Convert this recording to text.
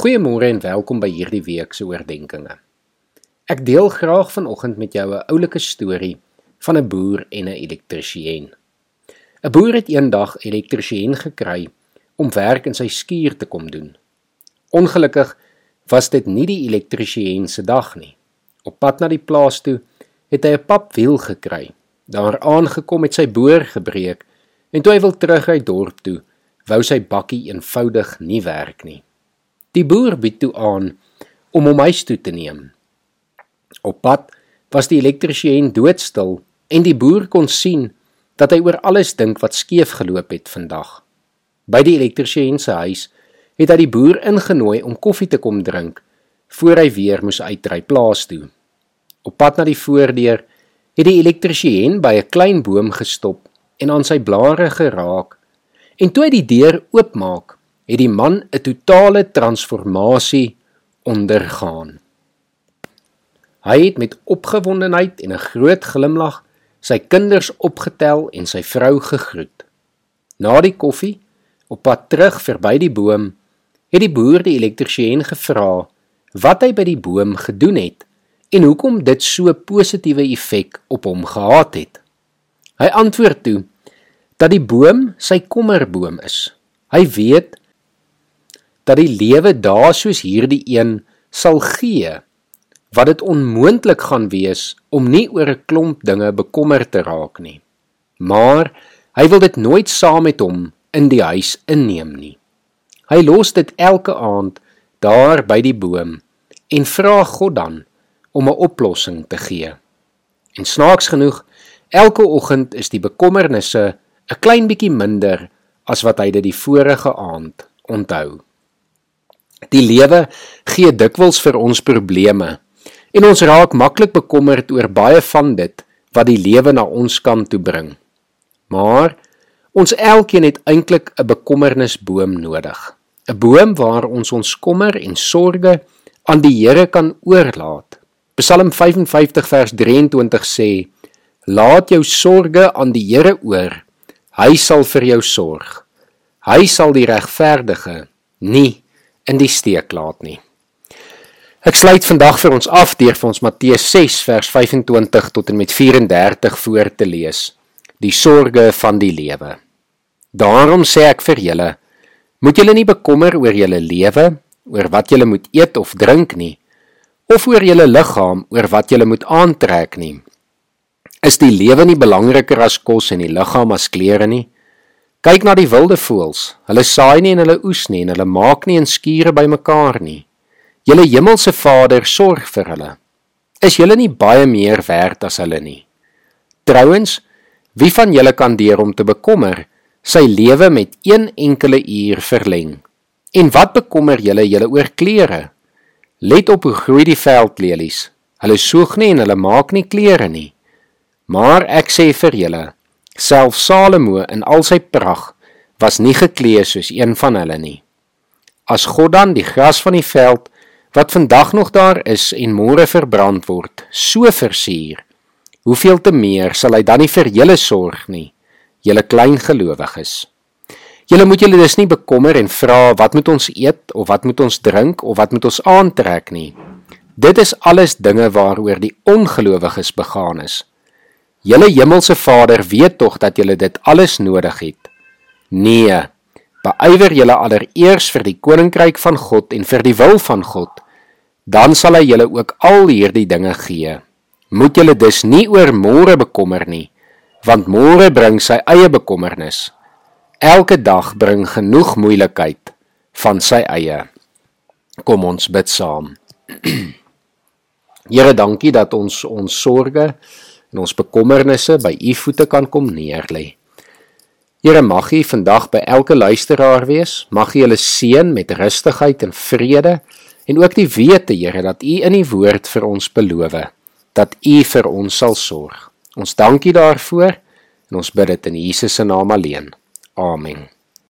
Goeiemôre en welkom by hierdie week se oordeenkings. Ek deel graag vanoggend met jou 'n oulike storie van 'n boer en 'n elektriesien. 'n Boer het eendag elektriesien gekry om werk in sy skuur te kom doen. Ongelukkig was dit nie die elektriesien se dag nie. Op pad na die plaas toe het hy 'n papwiel gekry. Daar aangekom het sy boor gebreek en toe hy wil terug uit dorp toe, wou sy bakkie eenvoudig nie werk nie. Die boer bied toe aan om hom huis toe te neem. Op pad was die elektriesien doodstil en die boer kon sien dat hy oor alles dink wat skeef geloop het vandag. By die elektriesien se huis het hy die boer ingenooi om koffie te kom drink voor hy weer moes uitry plaas toe. Op pad na die voordeur het die elektriesien by 'n klein boom gestop en aan sy blare geraak. En toe hy die deur oopmaak, het die man 'n totale transformasie ondergaan. Hy het met opgewondenheid en 'n groot glimlag sy kinders opgetel en sy vrou gegroet. Na die koffie, op pad terug verby die boom, het die boer die elektriesien gevra wat hy by die boom gedoen het en hoekom dit so positiewe effek op hom gehad het. Hy antwoord toe dat die boom sy kommerboom is. Hy weet dat die lewe daar soos hierdie een sal gee wat dit onmoontlik gaan wees om nie oor 'n klomp dinge bekommerd te raak nie. Maar hy wil dit nooit saam met hom in die huis inneem nie. Hy los dit elke aand daar by die boom en vra God dan om 'n oplossing te gee. En snaaks genoeg, elke oggend is die bekommernisse 'n klein bietjie minder as wat hy dit die vorige aand onthou. Die lewe gee dikwels vir ons probleme en ons raak maklik bekommerd oor baie van dit wat die lewe na ons kant toe bring. Maar ons elkeen het eintlik 'n bekommernisboom nodig. 'n Boom waar ons ons kommer en sorges aan die Here kan oorlaat. Psalm 55 vers 23 sê: Laat jou sorges aan die Here oor. Hy sal vir jou sorg. Hy sal die regverdige nie in die steek laat nie. Ek sluit vandag vir ons af deur vir ons Matteus 6 vers 25 tot en met 34 voor te lees. Die sorges van die lewe. Daarom sê ek vir julle, moet julle nie bekommer oor julle lewe, oor wat julle moet eet of drink nie, of oor julle liggaam, oor wat julle moet aantrek nie. Is die lewe nie belangriker as kos en die liggaam as klere nie? Kyk na die wilde voëls. Hulle saai nie en hulle oes nie en hulle maak nie in skure bymekaar nie. Julle hemelse Vader sorg vir hulle. Is julle nie baie meer werd as hulle nie? Trouwens, wie van julle kan deur om te bekommer sy lewe met een enkele uur verleng? En wat bekommer julle julle oor klere? Let op hoe groei die veldlelies. Hulle soeg nie en hulle maak nie klere nie. Maar ek sê vir julle, Self Salomo in al sy pragt was nie geklee soos een van hulle nie. As God dan die gras van die veld wat vandag nog daar is en môre verbrand word, so versier, hoeveel te meer sal hy dan nie vir julle sorg nie, julle klein gelowiges. Julle moet julle dus nie bekommer en vra wat moet ons eet of wat moet ons drink of wat moet ons aantrek nie. Dit is alles dinge waaroor die ongelowiges begaan is. Julle hemelse Vader weet tog dat julle dit alles nodig het. Nee, beywer julle allereers vir die koninkryk van God en vir die wil van God, dan sal hy julle ook al hierdie dinge gee. Moet julle dus nie oor môre bekommer nie, want môre bring sy eie bekommernis. Elke dag bring genoeg moeilikheid van sy eie. Kom ons bid saam. Here, dankie dat ons ons sorges en ons bekommernisse by u voete kan kom neerlê. Here mag u vandag by elke luisteraar wees, mag u hulle seën met rustigheid en vrede en ook die wete, Here, dat u in die woord vir ons beloof dat u vir ons sal sorg. Ons dankie daarvoor en ons bid dit in Jesus se naam alleen. Amen.